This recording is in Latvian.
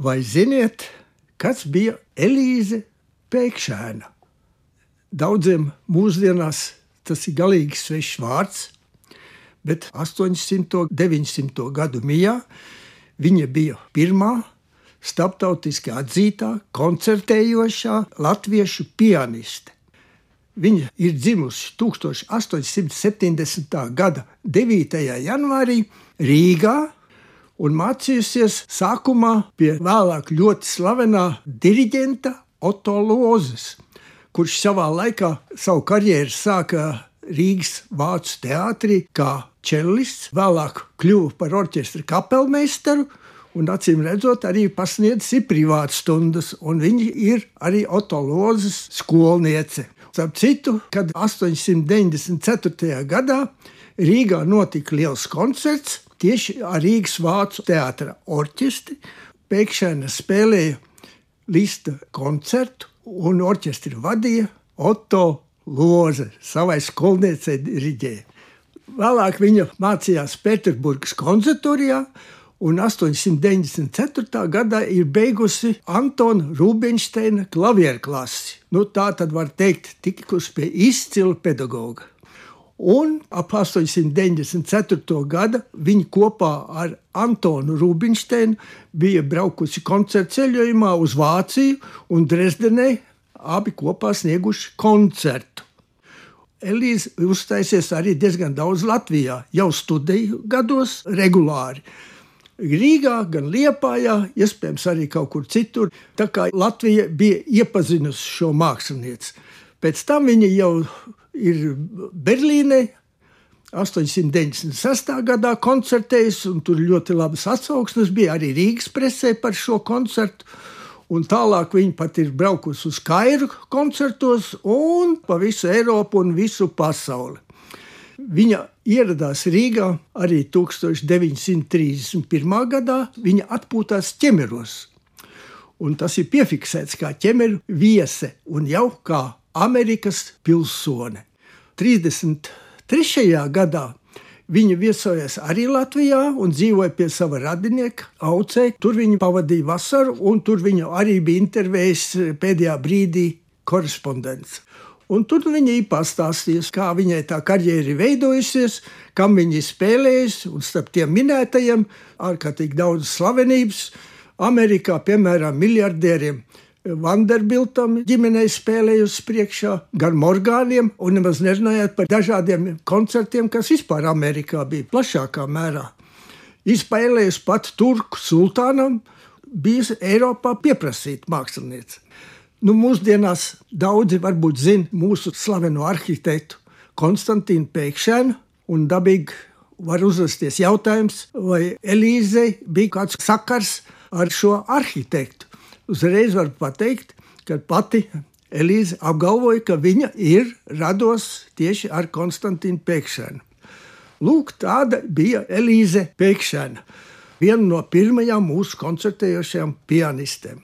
Vai ziniet, kas bija Elīze Pēkšēna? Daudziem mūsdienās tas ir galīgi svešs vārds, bet 800. un 900. gadu mijā viņa bija pirmā starptautiski atzītā koncertējošā latviešu pianiste. Viņa ir dzimusi 1870. gada 9. janvārī Rīgā un mācījusies sākumā pie vēlāk ļoti slavenā diriģenta Otto Lozes, kurš savā laikā savu karjeru sāka Rīgas Vācu teātrī kā čelists, vēlāk kļuva par orķestra kapelmeistaru un acīm redzot, arī pasniedzis privātas stundas, un viņa ir arī Otto Lozes skolniece. Starp citu, kad 894. gadā Rīgā notika liels koncerts, tieši Rīgas Vācu teātra orķestri. Pēkšņi spēlēja Lista koncertu, un orķestri vadīja Otto Loze, savai skolniecei diriģēja. Vēlāk viņa mācījās Pēterburgas konservatorijā, un 894. gadā ir beigusi Antona Rubinsteina klavieru klasi. Nu, tā tad var teikt, tikusi pie izcila pedagoga. Un ap 894. gada viņa kopā ar Antonu Rubinsteinu bija braukusi koncertu ceļojumā uz Vāciju un Dresdenē. Abi kopā snieguši koncertu. Elīze uzstāsies arī diezgan daudz Latvijā, jau studiju gados regulāri. Rīgā, gan Liepājā, iespējams, arī kaut kur citur. Tā kā Latvija bija iepazinusi šo mākslinieci. Pēc tam viņa jau ir Berlīnē. 896. gadā koncertējis, un tur ļoti labas atsauksmes bija arī Rīgas presē par šo koncertu. Un tālāk viņa pat ir braukusi uz Kairu koncertos un pa visu Eiropu un visu pasauli. Viņa ieradās Rīgā arī 1931. gadā. Viņa atpūtās ķemeros. Un tas ir piefiksēts kā ķemeru viese un jau kā Amerikas pilsone. 33. gadā Viņa viesojās arī Latvijā un dzīvoja pie sava radinieka, Aucē. Tur viņa pavadīja vasaru, un tur viņa arī bija intervējis pēdējā brīdī korespondents. Un tur viņa ir pastāstījusi, kā viņai tā karjera ir veidojusies, kam viņa ir spēlējusi. Un starp tiem minētajiem ārkārtīgi daudz slavenības. Amerikā, piemēram, miljardieriem Vanderbiltam ģimenei spēlējusi priekšā, gan Morgāniem, un nemaz nerunājot par dažādiem koncertiem, kas vispār Amerikā bija plašākā mērā. Izspēlējusi pat Turku sultānam, bija Eiropā pieprasīta mākslinieca. Nu, mūsdienās daudzi varbūt zina mūsu slaveno arhitektu Konstantīnu Pēkšēnu, un dabīgi var uzvesties jautājums, vai Elīzei bija kāds sakars ar šo arhitektu. Uzreiz var pateikt, ka pati Elīze apgalvoja, ka viņa ir rados tieši ar Konstantīnu Pēkšēnu. Lūk, tāda bija Elīze Pēkšēna, viena no pirmajām mūsu koncertējošajām pianistēm.